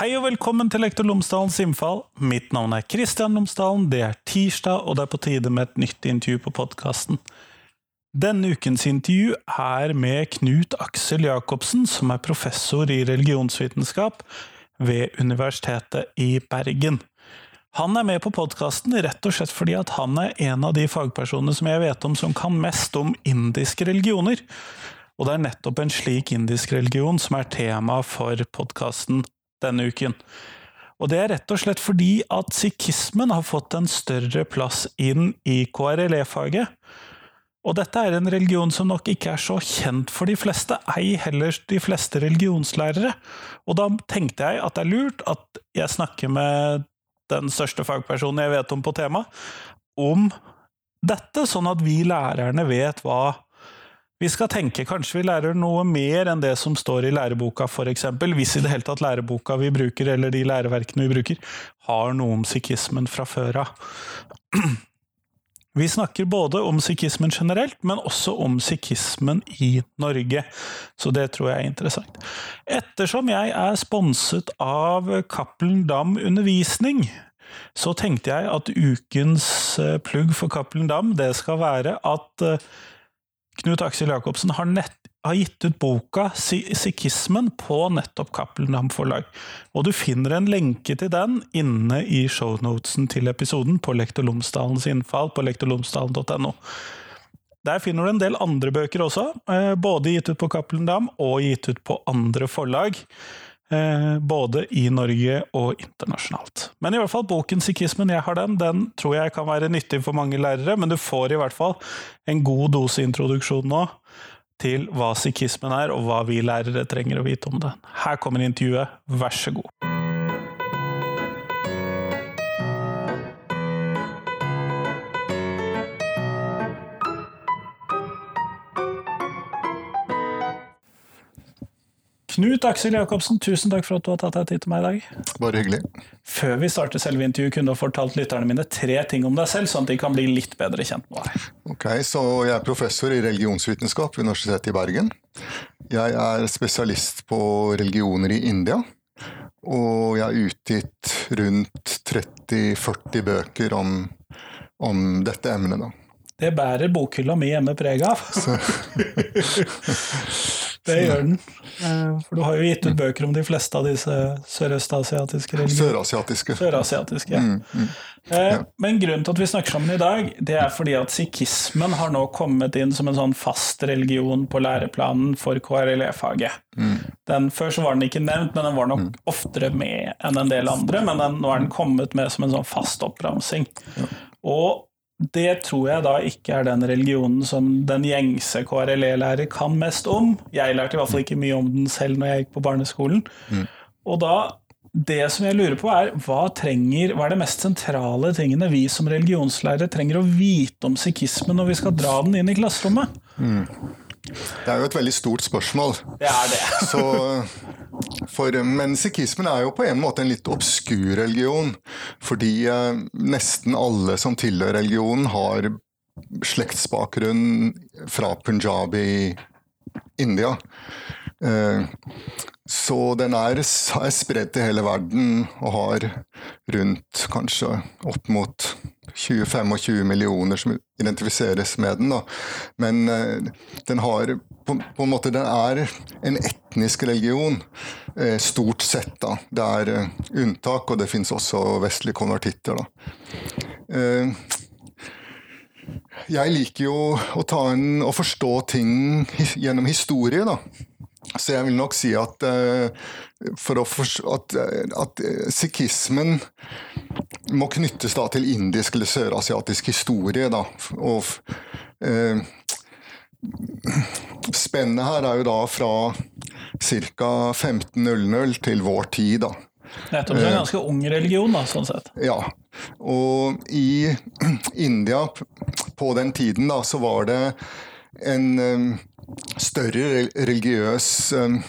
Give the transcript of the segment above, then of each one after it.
Hei og velkommen til Lektor Lomsdalens innfall. Mitt navn er Kristian Lomsdalen. Det er tirsdag, og det er på tide med et nytt intervju på podkasten. Denne ukens intervju er med Knut Aksel Jacobsen, som er professor i religionsvitenskap ved Universitetet i Bergen. Han er med på podkasten rett og slett fordi at han er en av de fagpersonene som jeg vet om som kan mest om indiske religioner. Og det er nettopp en slik indisk religion som er tema for podkasten denne uken. Og det er rett og slett fordi at sikhismen har fått en større plass inn i KRLE-faget. Og dette er en religion som nok ikke er så kjent for de fleste, ei heller de fleste religionslærere. Og da tenkte jeg at det er lurt at jeg snakker med den største fagpersonen jeg vet om på temaet, om dette, sånn at vi lærerne vet hva vi skal tenke kanskje vi lærer noe mer enn det som står i læreboka, f.eks. Hvis i det hele tatt læreboka vi bruker, eller de læreverkene vi bruker, har noe om psykismen fra før av. Vi snakker både om psykismen generelt, men også om psykismen i Norge. Så det tror jeg er interessant. Ettersom jeg er sponset av Cappelen Dam Undervisning, så tenkte jeg at ukens eh, plugg for Cappelen Dam, det skal være at eh, Knut Aksel Jacobsen har, nett, har, gitt ut boka Sikhismen på nettopp Cappelen forlag. Og du finner en lenke til den inne i shownotesen til episoden på Lektor Lomsdalens innfall på lektorlomsdalen.no. Der finner du en del andre bøker også, eh, både gitt ut på Cappelen Dam og gitt ut på andre forlag. Eh, både i Norge og internasjonalt. Men i hvert fall boken 'Sikhismen', jeg har den, den tror jeg kan være nyttig for mange lærere, men du får i hvert fall en god dose introduksjon nå til hva sikhismen er, og hva vi lærere trenger å vite om det. Her kommer intervjuet, vær så god. Knut Aksel Jacobsen, tusen takk for at du har tatt deg tid til meg i dag. Bare hyggelig. Før vi starter selve intervjuet, kunne du fortalt lytterne mine tre ting om deg selv, sånn at de kan bli litt bedre kjent med deg. Ok, så Jeg er professor i religionsvitenskap ved Universitetet i Bergen. Jeg er spesialist på religioner i India. Og jeg har utgitt rundt 30-40 bøker om, om dette emnet. da. Det bærer bokhylla mi hjemme preg av. Det gjør den. Eh, for du har jo gitt ut bøker om de fleste av disse sørøstasiatiske religionene. Sørasiatiske. Sørasiatiske, ja. Mm, mm. Eh, ja. Men grunnen til at vi snakker sammen i dag, det er fordi at sikhismen har nå kommet inn som en sånn fast religion på læreplanen for KRLE-faget. Mm. Før så var den ikke nevnt, men den var nok mm. oftere med enn en del andre. Men den, nå er den kommet med som en sånn fast oppramsing. Ja. Og det tror jeg da ikke er den religionen som den gjengse KRLE-lærer kan mest om. Jeg lærte i hvert fall ikke mye om den selv når jeg gikk på barneskolen. Mm. Og da, det som jeg lurer på er, hva, trenger, hva er det mest sentrale tingene vi som religionslærere trenger å vite om sikhismen når vi skal dra den inn i klasserommet? Mm. Det er jo et veldig stort spørsmål. Det er det. Så, for, men sikhismen er jo på en måte en litt obskur religion. Fordi eh, nesten alle som tilhører religionen, har slektsbakgrunn fra Punjab i India. Eh, så den er, er spredt til hele verden og har rundt kanskje opp mot 20-25 millioner som identifiseres med den. Da. Men uh, den har på, på, en måte Den er en etnisk religion, uh, stort sett. da. Det er uh, unntak, og det finnes også vestlige konvertitter. da. jeg liker jo å ta en, forstå ting gjennom historie. da. Så jeg vil nok si at, for å at, at sikhismen må knyttes da til indisk eller sørasiatisk historie. Da. Og eh, Spennet her er jo da fra ca. 1500 til vår tid. da. Nettopp. En ganske ung religion, da, sånn sett. Ja. Og i India på den tiden da, så var det en større religiøs um,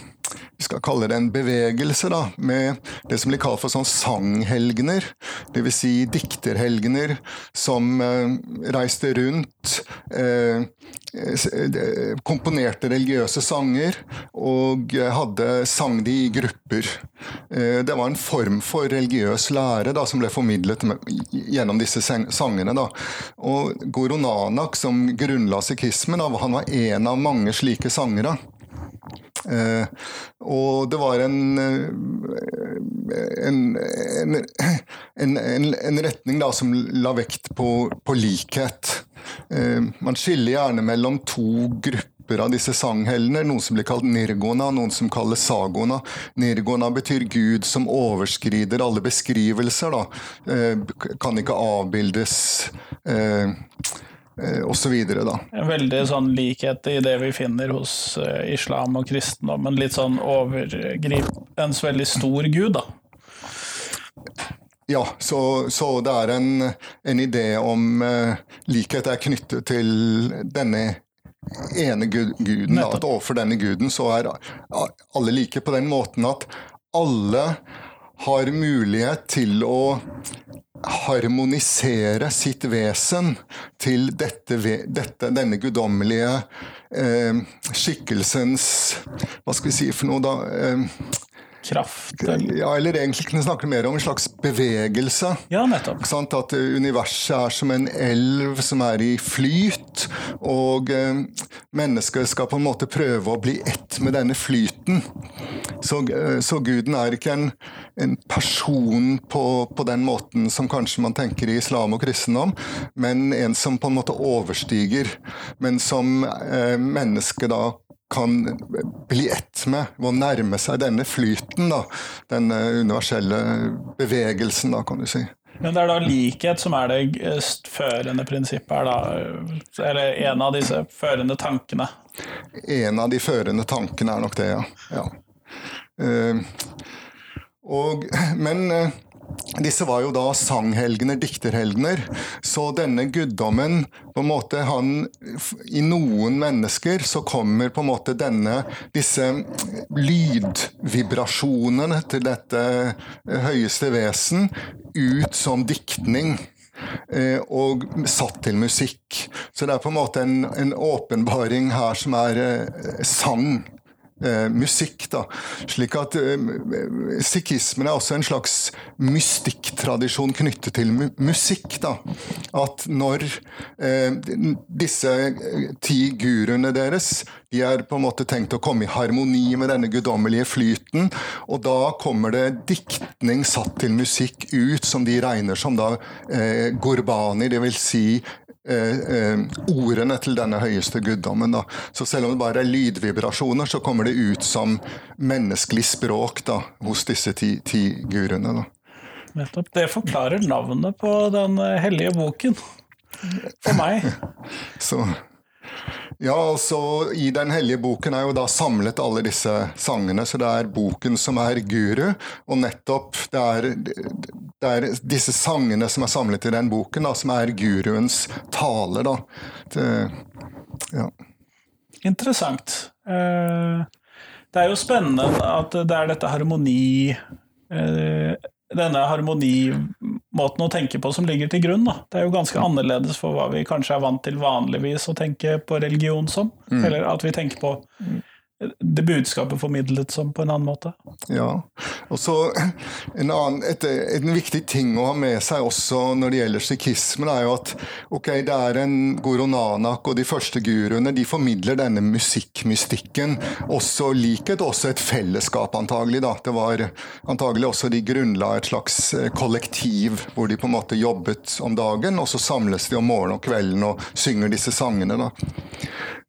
vi skal kalle det en bevegelse, da, med det som blir kalt for sånn sanghelgener. Dvs. Si dikterhelgener som eh, reiste rundt, eh, eh, komponerte religiøse sanger og hadde sang de i grupper. Eh, det var en form for religiøs lære da, som ble formidlet med, gjennom disse sangene. Da. Og Guru Nanak, som grunnla sikhismen, han var en av mange slike sangere. Eh, og det var en, en, en, en, en retning da, som la vekt på, på likhet. Eh, man skiller gjerne mellom to grupper av disse sanghellene, Noen som blir kalt nirgona, noen som kalles sagona. Nirgona betyr Gud som overskrider alle beskrivelser. Da. Eh, kan ikke avbildes. Eh, Eh, osv. Veldig sånn likhet i det vi finner hos uh, islam og kristendommen. Litt sånn overgripens veldig stor gud, da. Ja, så, så det er en, en idé om uh, likhet er knyttet til denne ene gud, guden. Da, at overfor denne guden så er alle like på den måten at alle har mulighet til å harmonisere sitt vesen til dette, dette, denne guddommelige eh, skikkelsens Hva skal vi si for noe, da? Eh, kraft? Eller? Ja, eller egentlig kunne snakke mer om en slags bevegelse. Ja, nettopp. At universet er som en elv som er i flyt, og eh, mennesket skal på en måte prøve å bli ett med denne flyten. Så, eh, så guden er ikke en, en person på, på, den måten som kanskje man tenker i islam og kristendom, men en som på en måte overstiger, men som eh, mennesket da kan bli ett med ved å nærme seg denne flyten, da. Denne universelle bevegelsen, da, kan du si. Men det er da likhet som er det førende prinsippet her, da? Eller en av disse førende tankene? En av de førende tankene er nok det, ja. ja. Uh, og, men uh, disse var jo da sanghelgener, dikterhelgener. Så denne guddommen på en måte han, I noen mennesker så kommer på en måte denne disse lydvibrasjonene til dette høyeste vesen ut som diktning. Eh, og satt til musikk. Så det er på en måte en, en åpenbaring her som er eh, sang eh, musikk. da. Slik at eh, sikhismen er også en slags mystikktradisjon knyttet til mu musikk. da. At når eh, disse eh, ti guruene deres de er på en måte tenkt å komme i harmoni med denne guddommelige flyten, og da kommer det diktning satt til musikk ut, som de regner som da eh, gurbani, dvs. Si ordene til denne høyeste guddommen. Da. Så selv om det bare er lydvibrasjoner, så kommer det ut som menneskelig språk da, hos disse ti, ti guruene. Da. Nettopp. Det forklarer navnet på den hellige boken. For meg. så ja, altså I Den hellige boken er jo da samlet alle disse sangene, så det er boken som er guru. Og nettopp det er, det er disse sangene som er samlet i den boken, da, som er guruens tale. da. Det, ja. Interessant. Eh, det er jo spennende at det er dette harmoni eh, denne harmonimåten å tenke på som ligger til grunn. Da. Det er jo ganske annerledes for hva vi kanskje er vant til vanligvis å tenke på religion som. Mm. Eller at vi tenker på det budskapet formidlet som på en annen måte. Ja, og så en, en viktig ting å ha med seg også når det gjelder sikhismen, er jo at ok, det er en Guru Nanak og de første guruene de formidler denne musikkmystikken. Også likhet, også et fellesskap, antagelig. da. Det var antagelig også de grunnla et slags eh, kollektiv hvor de på en måte jobbet om dagen, og så samles de om morgenen og kvelden og synger disse sangene. da.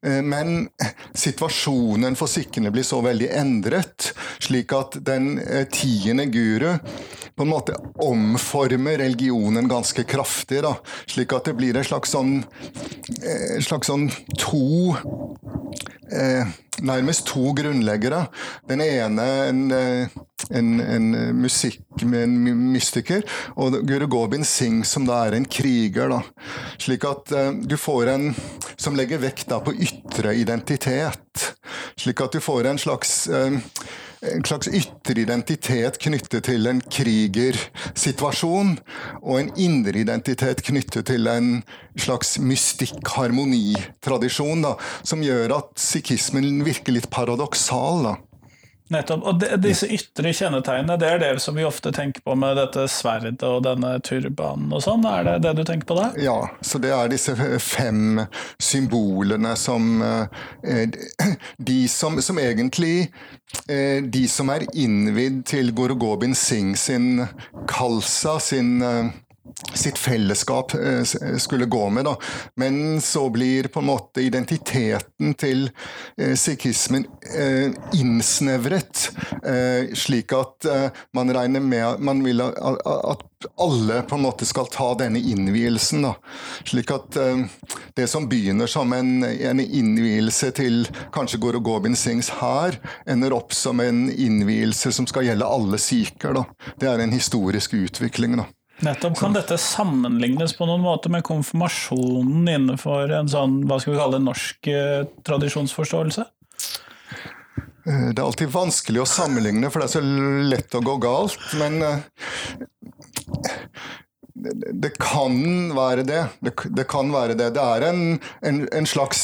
Eh, men situasjonen for sikhene blir så veldig endret, slik at den eh, tiende guru på en måte omformer religionen ganske kraftig. Da. Slik at det blir en slags sånn, eh, en slags sånn to eh, Nærmest to grunnleggere. Den ene en, en, en musikk med en mystiker, og Guru Gobind Singh som da er en kriger. Da. Slik at uh, du får en som legger vekt da på ytre identitet. Slik at du får en slags eh, en slags ytre identitet knyttet til en krigersituasjon, og en indre identitet knyttet til en slags mystikk-harmonitradisjon, som gjør at sikhismen virker litt paradoksal. da. Nettopp. Og de, disse ytre kjennetegnene, det er det som vi ofte tenker på med dette sverdet og denne turbanen og sånn? Er det det du tenker på da? Ja, så det er disse fem symbolene som eh, De som, som egentlig eh, De som er innvidd til Gorogobin Singh sin kalsa, sin eh, sitt fellesskap eh, skulle gå med. Da. Men så blir på en måte identiteten til eh, sikhismen eh, innsnevret, slik at man regner med man vil at alle på en måte skal ta denne innvielsen. Da. Slik at det som begynner som en, en innvielse til kanskje Guru Gobind Singhs hær, ender opp som en innvielse som skal gjelde alle sikher. Det er en historisk utvikling. da. Nettopp. Kan dette sammenlignes på noen måte med konfirmasjonen innenfor en sånn, hva skal vi kalle det, norsk eh, tradisjonsforståelse? Eh, det er alltid vanskelig å sammenligne, for det er så lett å gå galt. Men eh, det, kan være det. det. kan være det. Det er en, en, en slags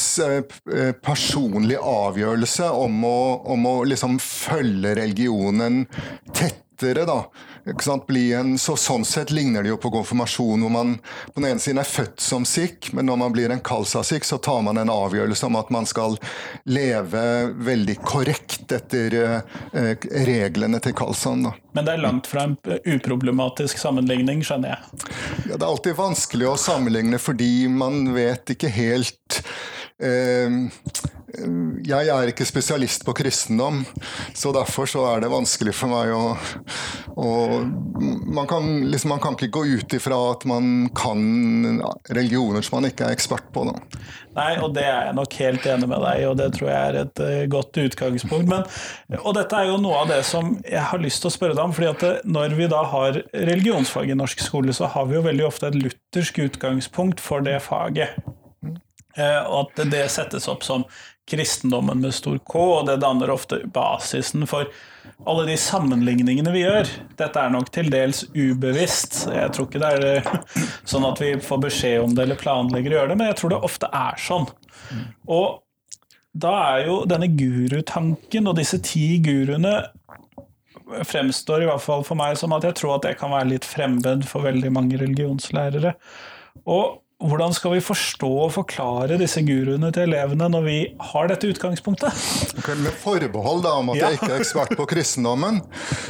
personlig avgjørelse om å, om å liksom følge religionen tettere, da bli en, så, Sånn sett ligner det jo på konfirmasjon, hvor man på den ene siden er født som sikh, men når man blir en kalsa-sikh, så tar man en avgjørelse om at man skal leve veldig korrekt etter eh, reglene til kalsaen. Da. Men det er langt fra en uproblematisk sammenligning, skjønner jeg? Ja, Det er alltid vanskelig å sammenligne fordi man vet ikke helt eh, jeg er ikke spesialist på kristendom, så derfor så er det vanskelig for meg å, å man, kan, liksom, man, kan, ikke gå ut ifra at man kan religioner som man ikke er ekspert på. Da. Nei, og det er jeg nok helt enig med deg og det tror jeg er et uh, godt utgangspunkt. Men, og dette er jo noe av det som jeg har lyst til å spørre deg om. fordi at det, Når vi da har religionsfag i norsk skole, så har vi jo veldig ofte et luthersk utgangspunkt for det faget. Uh, og at det settes opp som kristendommen med stor K, og det danner ofte basisen for alle de sammenligningene vi gjør. Dette er nok til dels ubevisst. Jeg tror ikke det er eh, sånn at vi får beskjed om det eller planlegger å gjøre det, men jeg tror det ofte er sånn. Og da er jo denne gurutanken og disse ti guruene fremstår i hvert fall for meg som at jeg tror at det kan være litt fremmed for veldig mange religionslærere. Og hvordan skal vi forstå og forklare disse guruene til elevene når vi har dette utgangspunktet? Okay, med forbehold da, om at ja. jeg ikke er ekspert på kristendommen,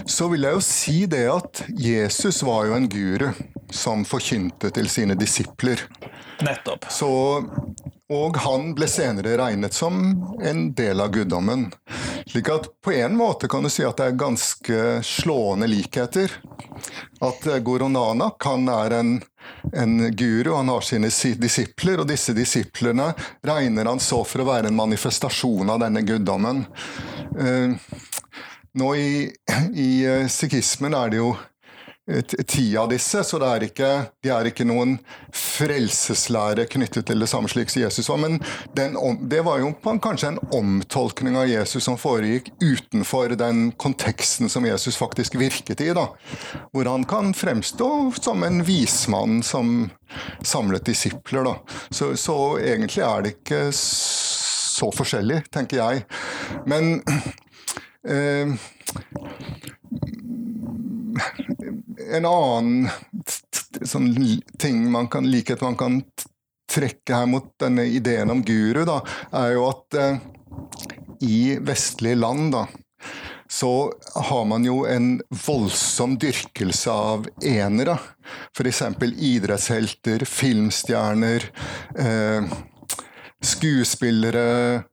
så vil jeg jo si det at Jesus var jo en guru som forkynte til sine disipler. Nettopp. Så, og han ble senere regnet som en del av guddommen. Slik at på en måte kan du si at det er ganske slående likheter. At Guru Nanak han er en, en guru, han har sine disipler, og disse disiplene regner han så for å være en manifestasjon av denne guddommen. Uh, nå i, i uh, sikhismen er det jo ti av disse, så det er ikke, de er ikke noen frelseslære knyttet til det samme slik som Jesus var. Men den, det var jo kanskje en omtolkning av Jesus som foregikk utenfor den konteksten som Jesus faktisk virket i. da, Hvor han kan fremstå som en vismann som samlet disipler. da. Så, så egentlig er det ikke så forskjellig, tenker jeg. Men eh, en annen sånn ting man kan likhet man kan trekke her mot denne ideen om guru, da, er jo at eh, i vestlige land da, så har man jo en voldsom dyrkelse av enere. F.eks. idrettshelter, filmstjerner, eh, skuespillere,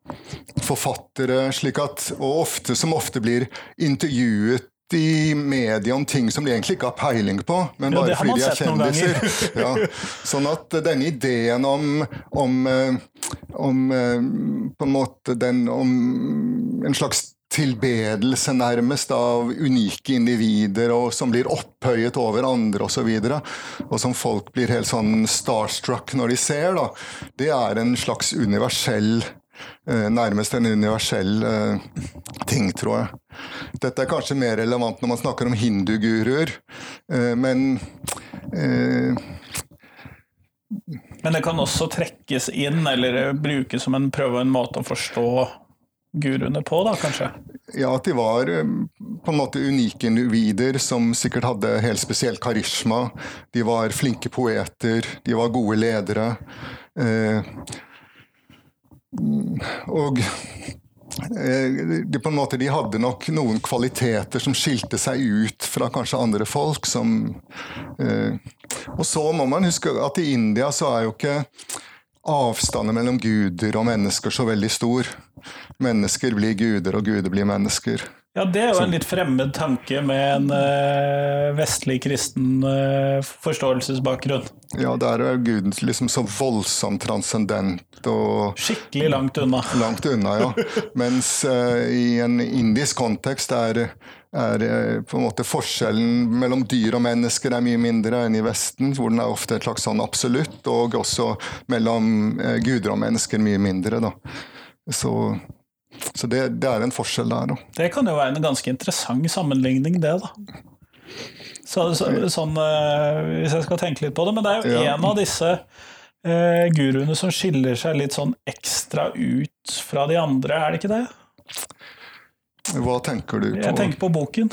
forfattere, slik at, og ofte, som ofte blir intervjuet i media om ting som de egentlig ikke har peiling på, men bare ja, fordi de er kjendiser. ja. Sånn at denne ideen om, om, eh, om eh, på en måte den om en slags tilbedelse nærmest av unike individer og som blir opphøyet over andre osv. Og, så og som folk blir helt sånn starstruck når de ser, da, det er en slags universell nærmest en universell eh, ting, tror jeg. Dette er kanskje mer relevant når man snakker om hinduguruer, eh, men eh, Men det kan også trekkes inn, eller brukes som en prøve og en måte å forstå guruene på, da, kanskje? Ja, at de var eh, på en måte unike individer som sikkert hadde helt spesiell karisma. De var flinke poeter, de var gode ledere. Eh, og eh, de, på en måte, de hadde nok noen kvaliteter som skilte seg ut fra kanskje andre folk. Som, eh, og så må man huske at i India så er jo ikke avstanden mellom guder og mennesker så veldig stor. Mennesker blir guder, og guder blir mennesker. Ja, det er jo en litt fremmed tanke med en uh, vestlig kristen uh, forståelsesbakgrunn. Ja, der er Guden liksom så voldsomt transcendent og Skikkelig langt unna. Langt unna, ja. Mens uh, i en indisk kontekst er, er på en måte forskjellen mellom dyr og mennesker er mye mindre enn i Vesten, hvor den er ofte et slags sånn absolutt, og også mellom guder og mennesker mye mindre. da. Så så det, det, er en forskjell der. òg. Det kan jo være en ganske interessant sammenligning, det. da. Så, så, sånn, uh, hvis jeg skal tenke litt på det. Men det er jo ja. en av disse uh, guruene som skiller seg litt sånn ekstra ut fra de andre, er det ikke det? Hva tenker du på? Jeg tenker på boken.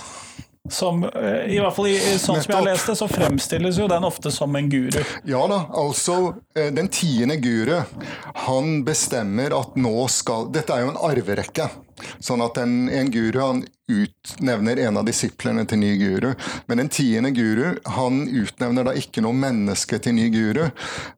Som, eh, I hvert fall i, sånn som jeg har lest det, så fremstilles jo den ofte som en guru. Ja da, altså den tiende guru, han bestemmer at nå skal Dette er jo en arverekke. Sånn at en, en guru han utnevner en av disiplene til ny guru. Men den tiende guru han utnevner da ikke noe menneske til ny guru,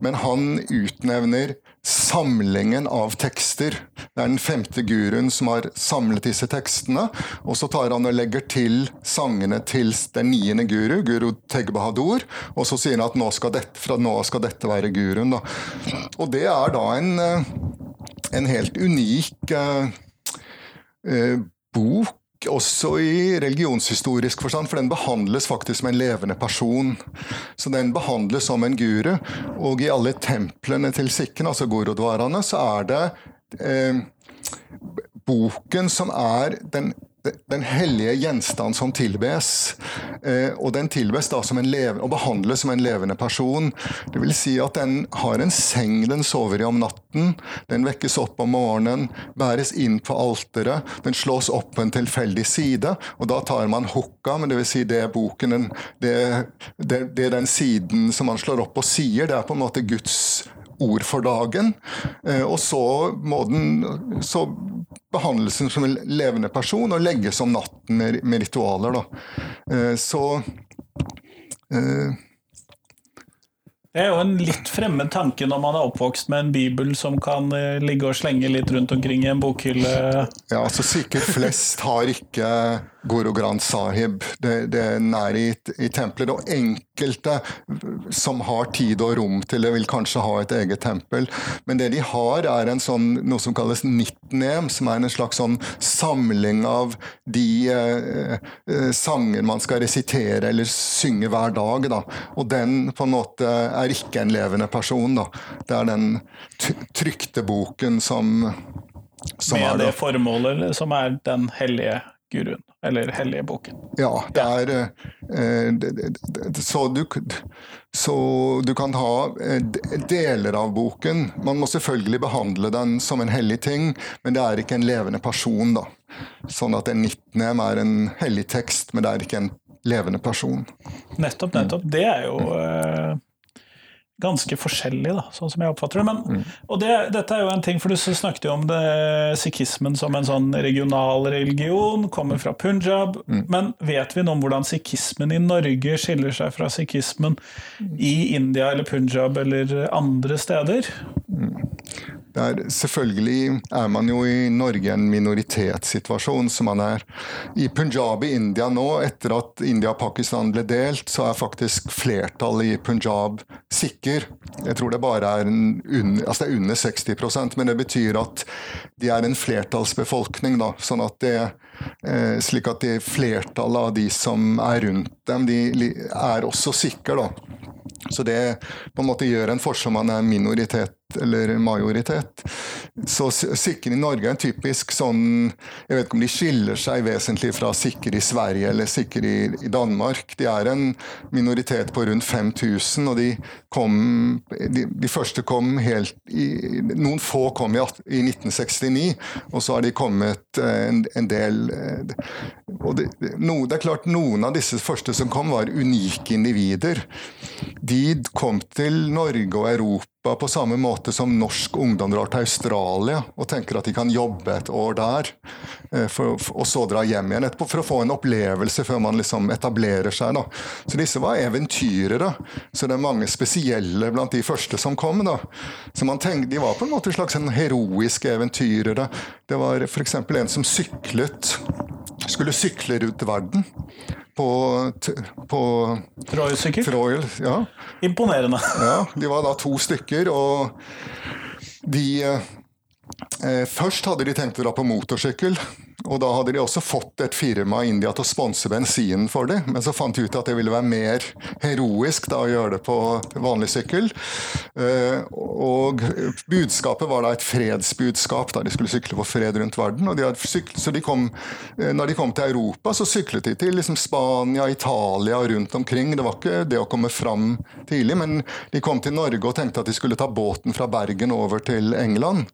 men han utnevner samlingen av tekster. Det er den femte guruen som har samlet disse tekstene. Og så tar han og legger til sangene til den niende guru, guru Teg Bahadur. Og så sier han at nå dette, fra nå skal dette være guruen. Da. Og det er da en, eh, en helt unik eh, uh, bok også i religionshistorisk forstand, for den behandles faktisk som en levende person. Så den behandles som en guru. Og i alle templene til sikken, altså gurudwaraene, så er det eh, boken som er den den hellige gjenstand som tilbes. Eh, og den tilbes da som en leve, og behandles som en levende person. Det vil si at den har en seng den sover i om natten. Den vekkes opp om morgenen, bæres inn på alteret. Den slås opp på en tilfeldig side, og da tar man hukka, men det vil si det boken, den, det, det, det den siden som man slår opp og sier, det er på en måte Guds ord for dagen. Eh, og så må den så behandles den som en levende person og legges om natten med, ritualer. Da. Eh, så eh, det er jo en litt fremmed tanke når man er oppvokst med en bibel som kan ligge og slenge litt rundt omkring i en bokhylle. Ja, altså sikkert flest har ikke Guru Granth Sahib. Det, det er i, i tempelet. Og enkelte som har tid og rom til det, vil kanskje ha et eget tempel. Men det de har, er en sånn, noe som kalles nitnem, som er en slags sånn samling av de eh, eh sanger man skal resitere eller synge hver dag. Da. Og den på en måte er ikke en levende person. Da. Det er den trykte boken som, som Med det formålet som er den hellige guruen, eller hellige boken. Ja, det er eh, så, du, så du kan ha eh, deler av boken. Man må selvfølgelig behandle den som en hellig ting, men det er ikke en levende person, da. Sånn at en nittnem er en hellig tekst, men det er ikke en levende person. Nettopp, nettopp. Det er jo eh, ganske forskjellig, da, sånn som jeg oppfatter det. Men, mm. og det, dette er jo en ting, for Du snakket jo om det, sikhismen som en sånn regional religion, kommer fra Punjab. Mm. Men vet vi noe om hvordan sikhismen i Norge skiller seg fra sikhismen i India eller Punjab eller andre steder? Der, selvfølgelig er man jo i Norge en minoritetssituasjon som man er. I Punjab i India nå, etter at India og Pakistan ble delt, så er faktisk flertallet i Punjab sikker. Jeg tror det bare er, un, altså det er under 60% men det betyr at de er en flertallsbefolkning. da, sånn at det slik at flertallet av de som er rundt dem, de er også sikre. da. Så det på en måte gjør en forskjell om man er minoritet eller majoritet. Så sikker i Norge er en typisk sånn Jeg vet ikke om de skiller seg vesentlig fra sikker i Sverige eller sikker i, Danmark. De er en minoritet på rundt 5000, og de kom De, de første kom helt i, Noen få kom i, 1969, og så har de kommet eh, en, en del eh, og det, no, det er klart Noen av disse første som kom, var unike individer. De kom til Norge og Europa på samme måte som norsk ungdom drar til Australia og tenker at de kan jobbe et år der, for, for, og så dra hjem igjen etterpå for å få en opplevelse før man liksom etablerer seg. Da. Så disse var eventyrere. Så det er mange spesielle blant de første som kom. Da. Så man tenkte, De var på en måte slags en heroiske eventyrere. Det var f.eks. en som syklet, skulle sykle rundt verden på, på Royal-sykkel? ja. Imponerende. Ja, De var da to stykker, og de eh, Først hadde de tenkt å dra på motorsykkel, og da hadde de også fått et firma i India til å sponse bensinen for dem, men så fant de ut at det ville være mer heroisk da å gjøre det på vanlig sykkel. Eh, og budskapet var da et fredsbudskap, da de skulle sykle for fred rundt verden. og de syklet, så de kom, eh, når de kom til Europa, så syklet de til liksom Spania, Italia og rundt omkring. Det var ikke det å komme fram tidlig, men de kom til Norge og tenkte at de skulle ta båten fra Bergen over til England.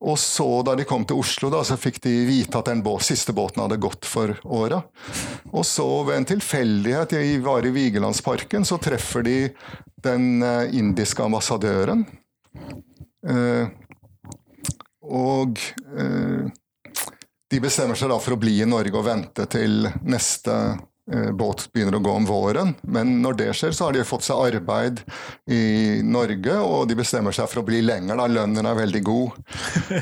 Og så, da de kom til Oslo, da, så fikk de vite at den båt, siste båten hadde gått for åra. Og så ved en tilfeldighet, jeg var i Vigelandsparken, så treffer de den eh, indiske ambassadøren. Eh, og eh, de bestemmer seg da for å bli i Norge og vente til neste båt begynner å gå om våren. Men når det skjer, så har de fått seg arbeid i Norge, og de bestemmer seg for å bli lenger. da Lønnen er veldig god.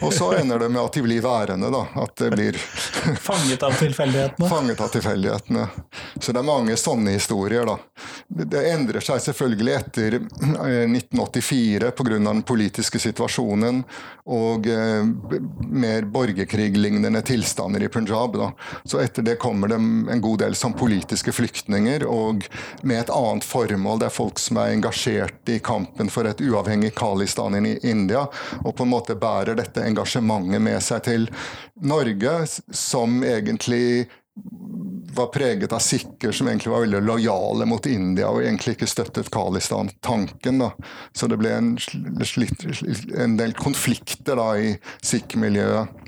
Og så ender det med at de blir værende. da, at det blir Fanget av tilfeldighetene? Fanget av tilfeldighetene. Så det er mange sånne historier. da. Det endrer seg selvfølgelig etter 1984 pga. den politiske situasjonen og eh, mer borgerkriglignende tilstander i Punjab. da. Så etter det kommer det en god del som politikere politiske flyktninger, og med et annet formål. Det er folk som er engasjert i kampen for et uavhengig Khalistan i India, og på en måte bærer dette engasjementet med seg til Norge, som egentlig var preget av sikher som egentlig var veldig lojale mot India og egentlig ikke støttet Khalistan-tanken. Så det ble en, en, del konflikter da i sikh-miljøet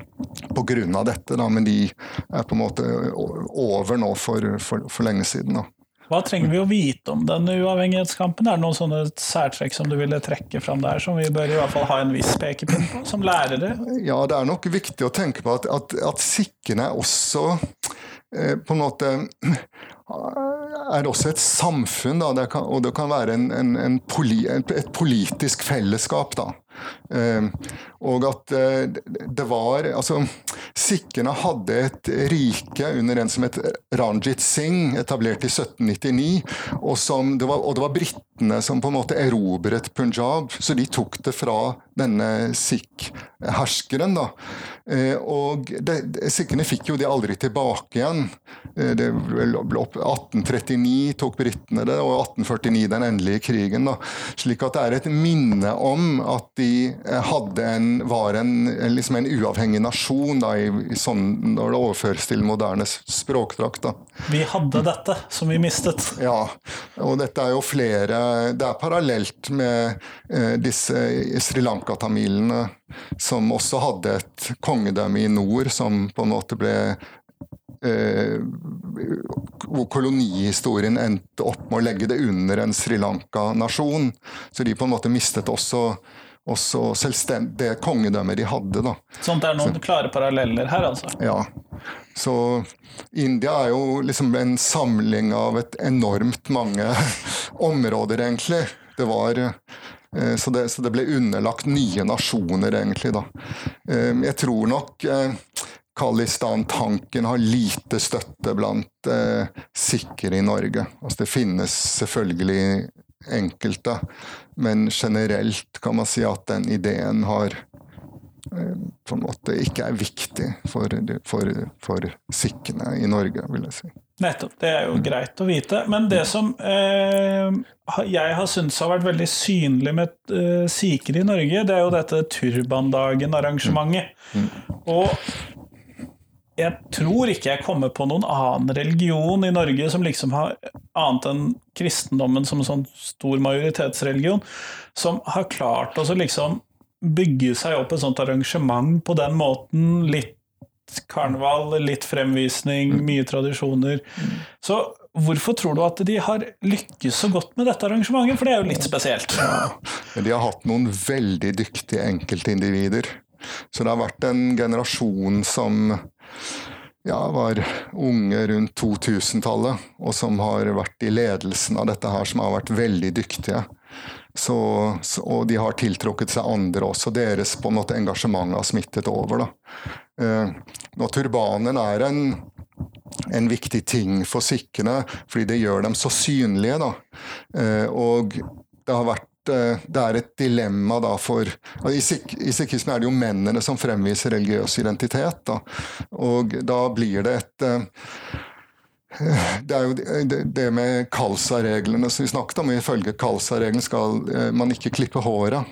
pga. dette, da, men de er på en måte over nå for, for, for lenge siden. Da. Hva trenger vi å vite om denne uavhengighetskampen? Er det noen sånne særtrekk som du ville trekke fram der, som vi bør i hvert fall ha en viss pekepinn på, som lærere? Ja, det er nok viktig å tenke på at, at, at sikkene også eh, på en måte er også et samfunn, da, det kan, og det kan være en, en, en poli, et politisk fellesskap. da. Ehm, og at eh, det var Altså, sikhene hadde et rike under en som het Ranjit Singh, etablert i 1799. Og, det var, og det var britene som på en måte erobret Punjab, så de tok det fra denne sikh-herskeren. da. Eh, og sikhene fikk jo det aldri tilbake igjen. Eh, det ble 1839 tok britene det, og 1849 den endelige krigen. da. Slik at det er et minne om at de hadde en, var en, liksom en uavhengig nasjon da, i, i sånn, når det overføres til moderne språkdrakt. da. Vi hadde dette, som vi mistet. Ja, og dette er jo flere Det er parallelt med eh, disse Sri Lanka-tamilene, som også hadde et kongedømme i nord som på en måte ble Eh, hvor kolonihistorien endte opp med å legge det under en Sri Lanka-nasjon. Så de på en måte mistet også, også det kongedømmet de hadde. da. Sånt er noen så, klare paralleller her, altså? Ja. Så India er jo liksom en samling av et enormt mange områder, egentlig. Det var eh, så det, så det, ble underlagt nye nasjoner, egentlig. da. Eh, jeg tror nok Khalistan-tanken har lite støtte blant eh, sikre i Norge. Altså, det finnes selvfølgelig enkelte, men generelt kan man si at den ideen har på en måte ikke er viktig for, for, for sikkene i Norge, vil jeg si. Nettopp. Det er jo greit å vite. Men det som eh, jeg har syntes har vært veldig synlig med eh, sikher i Norge, det er jo dette Turbandagen-arrangementet. Mm. Mm. Og jeg tror ikke jeg kommer på noen annen religion i Norge som liksom har annet enn kristendommen som en sånn stor majoritetsreligion, som har klart å liksom bygge seg opp et sånt arrangement på den måten, litt karneval, litt fremvisning, mm. mye tradisjoner. Så hvorfor tror du at de har lykkes så godt med dette arrangementet? For det er jo litt spesielt. Ja, men de har hatt noen veldig dyktige enkeltindivider. Så det har vært en generasjon som ja, var unge rundt 2000-tallet, og som har vært i ledelsen av dette her, som har vært veldig dyktige. Så, og de har tiltrukket seg andre også. Deres på en måte engasjement har smittet over. Da. Eh, og turbanen er en, en viktig ting for sikkene, fordi det gjør dem så synlige. Da. Eh, og det har vært det er et dilemma da for I sikhismen er det jo mennene som fremviser religiøs identitet. Da. Og da blir det et det er jo det med Kalsa-reglene som vi snakket om. Ifølge Kalsa-reglene skal eh, man ikke klippe håret.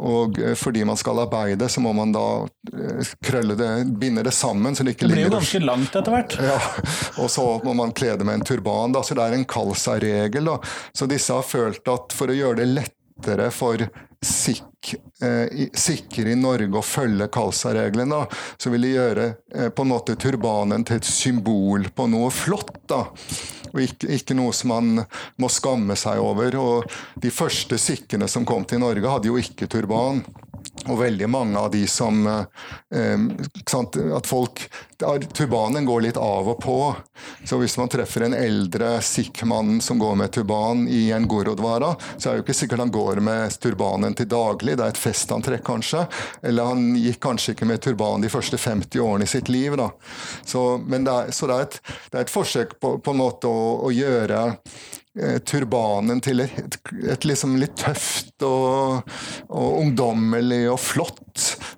Og eh, fordi man skal arbeide, så må man da eh, krølle det, binde det sammen. Så det ikke det blir jo ganske langt etter hvert. Ja, og så må man kle det med en turban. Da. Så det er en Kalsa-regel. Så disse har følt at for å gjøre det lettere for sikk, eh, sikre i Norge å følge Kalsa-reglene, så vil de gjøre eh, på en måte turbanen til et symbol på noe flott. da, og ikke, ikke, noe som man må skamme seg over. og De første sikkene som kom til Norge, hadde jo ikke turban. Og veldig mange av de som eh, At folk Turbanen går litt av og på. Så hvis man treffer en eldre sikh-mann som går med turban i en gorodwara, så er det jo ikke sikkert han går med turbanen til daglig, det er et festantrekk kanskje. Eller han gikk kanskje ikke med turban de første 50 årene i sitt liv. Da. Så, det er, så det, er et, det er et forsøk på, på en måte å, å gjøre turbanen til et, et liksom litt tøft og, og, ungdommelig og flott.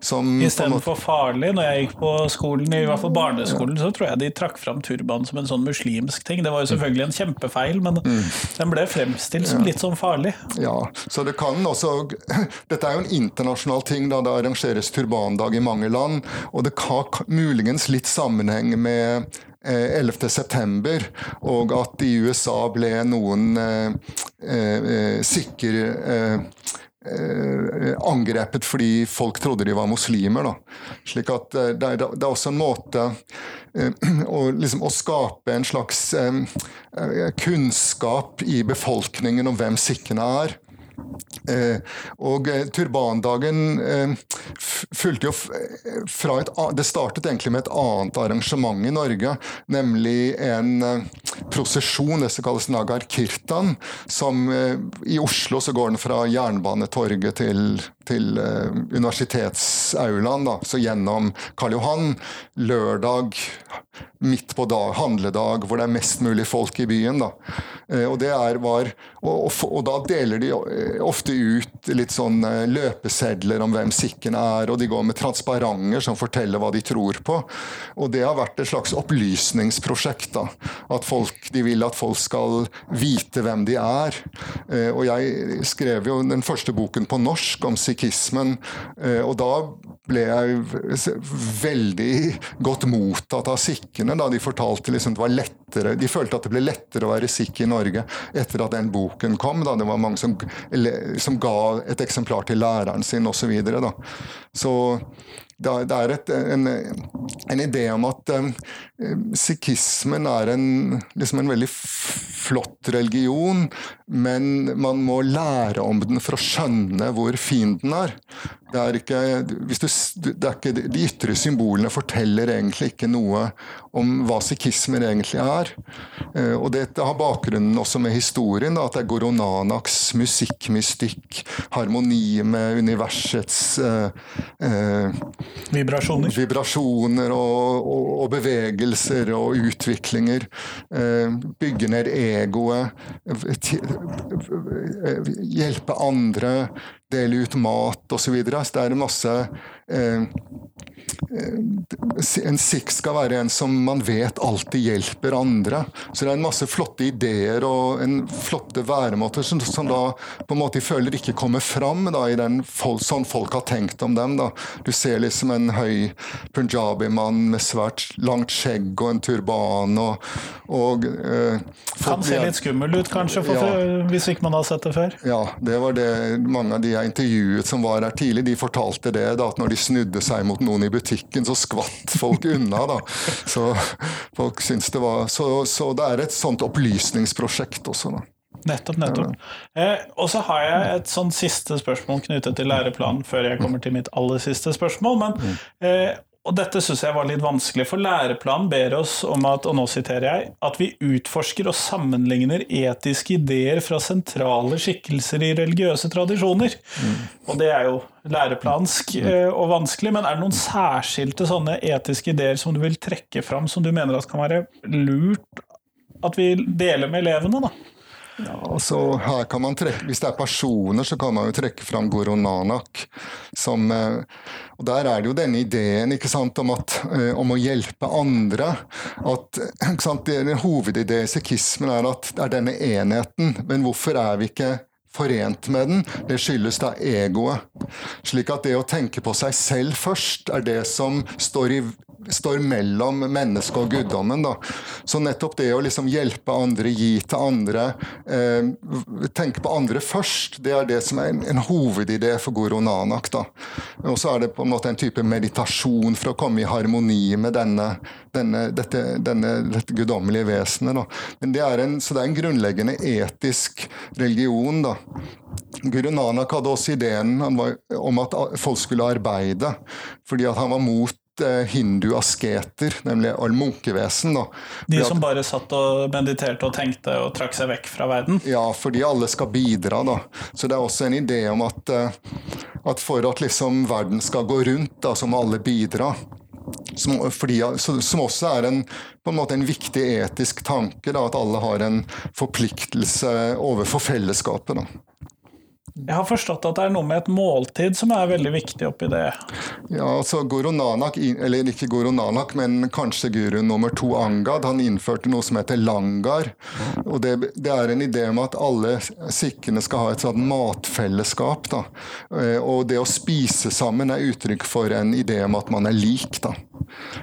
Istedenfor farlig. Når jeg gikk på skolen, i hvert fall barneskolen, så tror jeg de trakk fram turban som en sånn muslimsk ting. Det var jo selvfølgelig en kjempefeil, men mm. den ble fremstilt som litt sånn farlig. Ja, så det kan også Dette er jo en internasjonal ting, da det arrangeres turbandag i mange land, og det har muligens litt sammenheng med 11.9, september, og at i USA ble noen eh, eh, sikre eh, eh, angrepet fordi folk trodde de var muslimer. Da. Slik at det er, det er også en måte å, liksom, å skape en slags kunnskap i befolkningen om hvem sikkene er. Eh, og eh, turbandagen eh, fulgte jo fra et Det startet egentlig med et annet arrangement i Norge, nemlig en prosesjon, det som kalles Nagar Kirtan. Som i Oslo så går den fra Jernbanetorget til, til universitetsaulaen, så gjennom Karl Johan. Lørdag midt på dag, handledag, hvor det er mest mulig folk i byen. Da. Og, er, var, og, og, og da deler de ofte ut litt sånn eh, løpesedler om hvem sikken er, og de går med transparenter som forteller hva de tror på. Og det har vært et slags opplysningsprosjekt. da, at folk, De vil at folk skal vite hvem de er. Eh, og jeg skrev jo den første boken på norsk om sikhismen, eh, og da ble jeg veldig godt mottatt av sikkene da de fortalte liksom det var lettere De følte at det ble lettere å være sikh i Norge etter at den boken kom. da Det var mange som som ga et eksemplar til læreren sin osv. Så, videre, så det er et, en, en, idé om at um, sikhismen er en, liksom en veldig flott religion, men man må lære om den for å skjønne hvor fin den er. Det er ikke, du, det er ikke, de ytre symbolene forteller egentlig ikke noe om hva sikhismen egentlig er. Uh, og Dette har bakgrunnen også med historien, da, at det er Goronanaks musikkmystikk, harmoni med universets eh, eh, Vibrasjoner. Vibrasjoner og, og, og, bevegelse bevegelser og utviklinger. Eh, bygge ned egoet. Hjelpe andre. Dele ut mat osv. Så, videre. så det er masse eh, Eh, en sikh skal være en som man vet alltid hjelper andre. Så det er en masse flotte ideer og en flotte væremåter som, som da på en måte føler ikke kommer fram da, i den folk, sånn folk har tenkt om dem. Da. Du ser liksom en høy punjabi-mann med svært langt skjegg og en turban. og, og eh, Kan se litt skummel ut, kanskje, for, ja. hvis ikke man har sett det før? Ja, det var det mange av de jeg intervjuet som var her tidlig, de fortalte det. da, at Når de snudde seg mot noen i butikken butikken, så skvatt folk unna. da. Så folk syns det var Så, så det er et sånt opplysningsprosjekt også, da. Nettopp, nettopp. Eh, og så har jeg et sånn siste spørsmål knyttet til læreplanen, før jeg kommer til mitt aller siste spørsmål. Men mm. eh, og dette syns jeg var litt vanskelig, for læreplanen ber oss om at, og nå siterer jeg, at vi utforsker og sammenligner etiske ideer fra sentrale skikkelser i religiøse tradisjoner. Mm. Og det er jo læreplansk eh, og vanskelig, men er det noen særskilte sånne etiske ideer som du vil trekke fram, som du mener at kan være lurt at vi deler med elevene? da? Ja, så her kan man trekke, Hvis det er personer, så kan man jo trekke fram Guru Nanak. Som, eh, og Der er det jo denne ideen ikke sant, om, at, eh, om å hjelpe andre. at ikke sant, Hovedideen i sikhismen er at det er denne enheten. Men hvorfor er vi ikke forent med den, det skyldes da egoet. Slik at det å tenke på seg selv først er det som står, i, står mellom mennesket og guddommen. Da. Så nettopp det å liksom hjelpe andre, gi til andre, eh, tenke på andre først, det er det som er en, en hovedidé for Guru Nanak. Og så er det på en måte en type meditasjon for å komme i harmoni med denne, denne, dette, denne, dette guddommelige vesenet. Det en, så det er en grunnleggende etisk religion. da Guru Nanak hadde også ideen var, om at folk skulle arbeide, fordi han var mot eh, hindu-asketer, nemlig munkevesen. Da. De som bare satt og mediterte og tenkte og trakk seg vekk fra verden? Ja, fordi alle skal bidra. da. Så det er også en idé om at, eh, at for at liksom verden skal gå rundt, da, så må alle bidra. Som, fordi, som, også er en, på en, måte en viktig etisk tanke, da, at alle har en forpliktelse overfor fellesskapet. Da. Jeg har forstått at det er noe med et måltid som er veldig viktig oppi det? Ja, altså Guru Nanak, eller ikke Guru Nanak, men kanskje guru nummer to Angad, han innførte noe som heter langar. og Det, det er en idé om at alle sikkene skal ha et sånt matfellesskap. da. Eh, og det å spise sammen er uttrykk for en idé om at man er lik. da.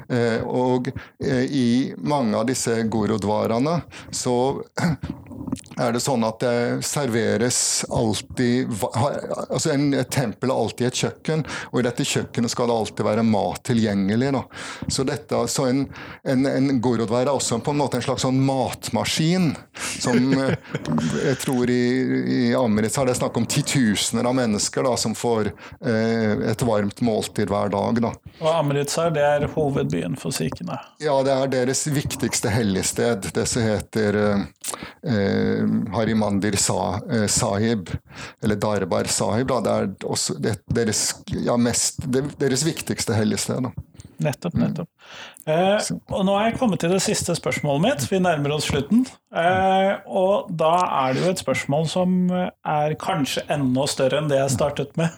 Eh, og eh, i mange av disse gurudwaraene så er det sånn at det serveres alltid altså en, Et tempel er alltid et kjøkken, og i dette kjøkkenet skal det alltid være mat tilgjengelig. Da. Så, dette, så en, en, en er også på en måte en slags sånn matmaskin. Som jeg tror i, i Amrit er det snakk om titusener av mennesker da, som får eh, et varmt måltid hver dag. Da. Og Amritsar det er hovedbyen for sikhene? Ja, det er deres viktigste helligsted. Det som heter eh, eh Harimandir sa, eh, Sahib, eller Darbar Sahib. Da. Det er også det, deres, ja, mest, det, deres viktigste helligsted. Nettopp, mm. Eh, og nå er jeg kommet til det siste spørsmålet mitt. Vi nærmer oss slutten. Eh, og da er det jo et spørsmål som er kanskje enda større enn det jeg startet med.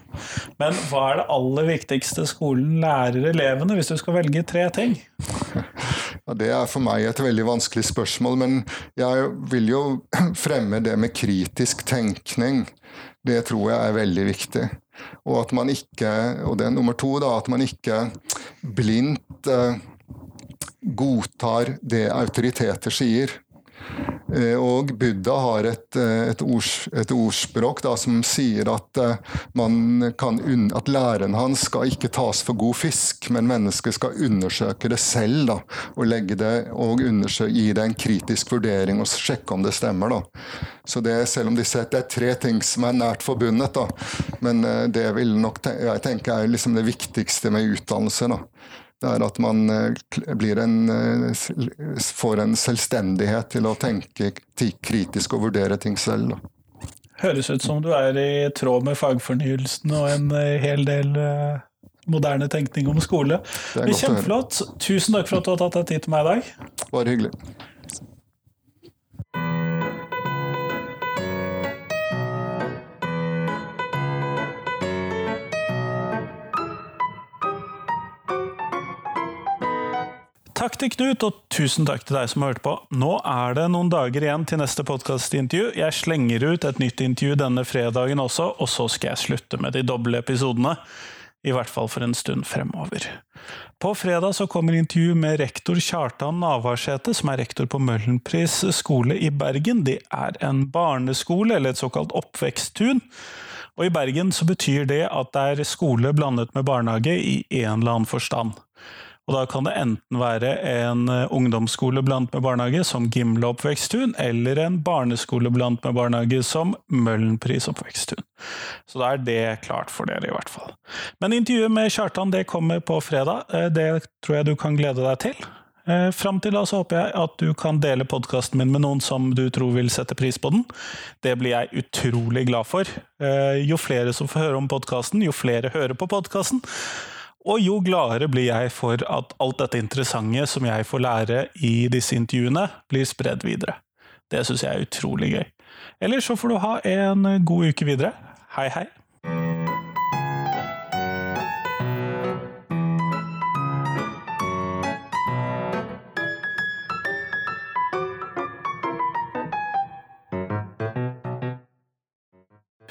Men hva er det aller viktigste skolen lærer elevene, hvis du skal velge tre ting? Ja, det er for meg et veldig vanskelig spørsmål, men jeg vil jo fremme det med kritisk tenkning. Det tror jeg er veldig viktig. Og at man ikke, og det er nummer to, da, at man ikke blindt eh, godtar det autoriteter sier. Eh, og Buddha har et, eh, et, ords, et ordspråk da, som sier at, eh, kan, at, læren hans skal ikke tas for god fisk, men mennesket skal undersøke det selv. Da, og det, og gi det en kritisk vurdering og sjekke om det stemmer. Da. Så det, selv om de ser, det er tre ting som er nært forbundet, men det vil nok jeg tenker er liksom det viktigste med utdannelse. Da det er at man eh, en, eh, får en selvstendighet til å tenke kritisk og vurdere ting selv. Høres ut som du er i tråd med fagfornyelsen og en eh, hel del moderne tenkning om skole. Det er. Kjempeflott. Tusen takk for at du har tatt deg tid til meg i dag. Bare hyggelig. Takk til Knut, og tusen takk til deg som har hørt på. Nå er det noen dager igjen til neste podkastintervju. Jeg slenger ut et nytt intervju denne fredagen også, og så skal jeg slutte med de doble episodene. I hvert fall for en stund fremover. På fredag så kommer intervju med rektor Kjartan Navarsete, som er rektor på Møhlenpris skole i Bergen. Det er en barneskole, eller et såkalt oppveksttun. Og i Bergen så betyr det at det er skole blandet med barnehage i en eller annen forstand. Og da kan det enten være en eh, ungdomsskole blant med barnehage, som Gimle oppveksttun, eller en barneskole blant med barnehage, som Møhlenpris oppveksttun. Så da er det klart for dere, i hvert fall. Men intervjuet med Kjartan det kommer på fredag. Eh, Det tror jeg du kan glede deg til. Eh, Fram til da så håper jeg at du kan dele podkasten min med noen som du tror vil sette pris på den. Det blir jeg utrolig glad for. Jo flere som får høre om podkasten, jo flere hører på podkasten. Og jo gladere blir jeg for at alt dette interessante som jeg får lære i disse intervjuene, blir spredd videre. Det syns jeg er utrolig gøy. Ellers så får du ha en god uke videre. Hei, hei.